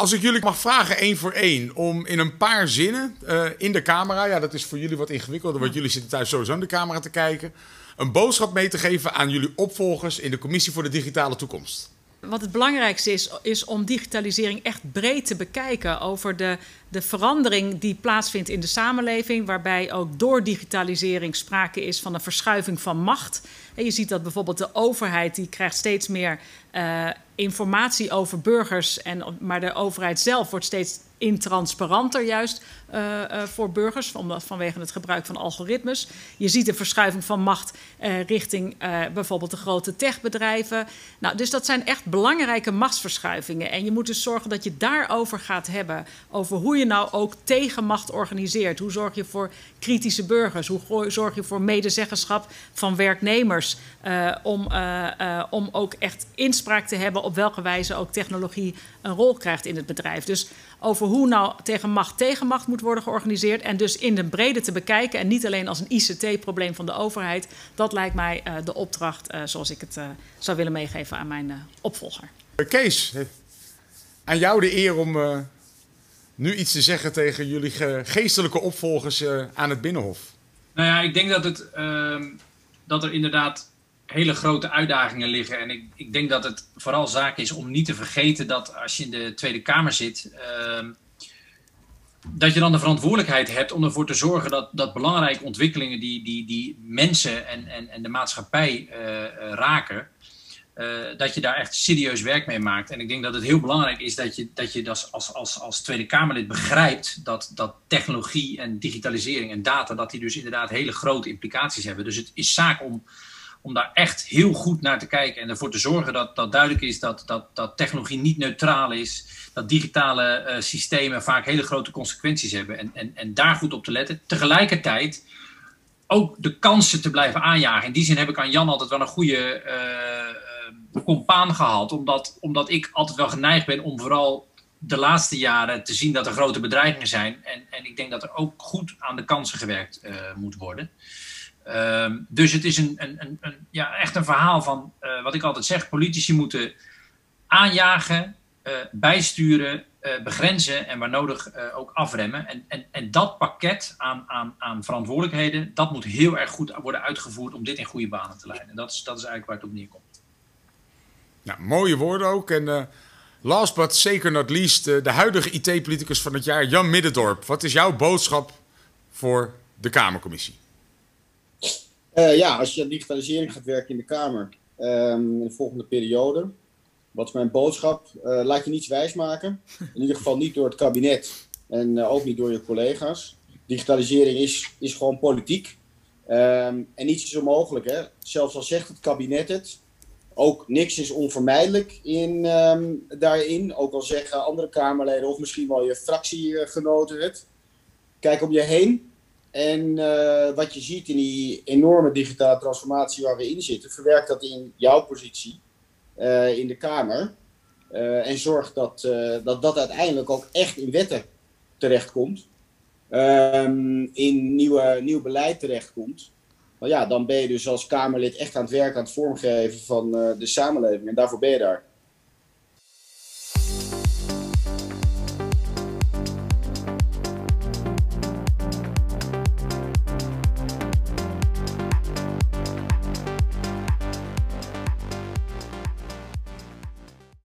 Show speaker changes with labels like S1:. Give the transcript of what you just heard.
S1: Als ik jullie mag vragen, één voor één, om in een paar zinnen uh, in de camera, ja, dat is voor jullie wat ingewikkelder, want jullie zitten thuis sowieso in de camera te kijken, een boodschap mee te geven aan jullie opvolgers in de Commissie voor de Digitale Toekomst.
S2: Wat het belangrijkste is, is om digitalisering echt breed te bekijken over de, de verandering die plaatsvindt in de samenleving, waarbij ook door digitalisering sprake is van een verschuiving van macht. En je ziet dat bijvoorbeeld de overheid die krijgt steeds meer uh, informatie over burgers, en, maar de overheid zelf wordt steeds intransparanter juist uh, uh, voor burgers van, vanwege het gebruik van algoritmes. Je ziet een verschuiving van macht richting bijvoorbeeld de grote techbedrijven. Nou, dus dat zijn echt belangrijke machtsverschuivingen. En je moet dus zorgen dat je daarover gaat hebben. Over hoe je nou ook tegenmacht organiseert. Hoe zorg je voor kritische burgers? Hoe zorg je voor medezeggenschap van werknemers? om, om ook echt inspraak te hebben op welke wijze ook technologie een rol krijgt in het bedrijf. Dus over hoe nou tegen macht tegen macht moet worden georganiseerd. En dus in de brede te bekijken en niet alleen als een ICT-probleem van de overheid. Dat lijkt mij de opdracht zoals ik het zou willen meegeven aan mijn opvolger.
S1: Kees, aan jou de eer om nu iets te zeggen tegen jullie geestelijke opvolgers aan het Binnenhof.
S3: Nou ja, ik denk dat, het, ehm, dat er inderdaad hele grote uitdagingen liggen. En ik, ik denk dat het vooral zaak is om niet te vergeten dat als je in de Tweede Kamer zit, uh, dat je dan de verantwoordelijkheid hebt om ervoor te zorgen dat, dat belangrijke ontwikkelingen die, die, die mensen en, en, en de maatschappij uh, raken, uh, dat je daar echt serieus werk mee maakt. En ik denk dat het heel belangrijk is dat je, dat je als, als, als, als Tweede Kamerlid begrijpt dat, dat technologie en digitalisering en data, dat die dus inderdaad hele grote implicaties hebben. Dus het is zaak om om daar echt heel goed naar te kijken en ervoor te zorgen dat, dat duidelijk is dat, dat, dat technologie niet neutraal is, dat digitale uh, systemen vaak hele grote consequenties hebben en, en, en daar goed op te letten. Tegelijkertijd ook de kansen te blijven aanjagen. In die zin heb ik aan Jan altijd wel een goede uh, compaan gehad, omdat, omdat ik altijd wel geneigd ben om vooral de laatste jaren te zien dat er grote bedreigingen zijn. En, en ik denk dat er ook goed aan de kansen gewerkt uh, moet worden. Um, dus het is een, een, een, ja, echt een verhaal van uh, wat ik altijd zeg: politici moeten aanjagen, bijsturen, begrenzen en waar nodig ook afremmen. En, en, en dat pakket aan, aan, aan verantwoordelijkheden, dat moet heel erg goed worden uitgevoerd om dit in goede banen te leiden. En dat is, dat is eigenlijk waar het op neerkomt.
S1: Nou, mooie woorden ook. En last but zeker not least, de huidige IT-politicus van het jaar, Jan Middendorp. Wat is jouw boodschap voor de Kamercommissie?
S4: Uh, ja, als je aan digitalisering gaat werken in de Kamer um, in de volgende periode, wat is mijn boodschap? Laat je niets wijsmaken. In ieder geval niet door het kabinet en ook niet door je collega's. Digitalisering is, is gewoon politiek. Um, en niets is onmogelijk. Hè? Zelfs al zegt het kabinet het, ook niks is onvermijdelijk in, um, daarin. Ook al zeggen andere Kamerleden of misschien wel je fractiegenoten het. Kijk om je heen. En uh, wat je ziet in die enorme digitale transformatie waar we in zitten, verwerk dat in jouw positie uh, in de Kamer. Uh, en zorg dat, dat dat uiteindelijk ook echt in wetten terechtkomt. Um, in nieuwe, nieuw beleid terechtkomt. Maar ja, dan ben je dus als Kamerlid echt aan het werk, aan het vormgeven van de samenleving. En daarvoor ben je daar.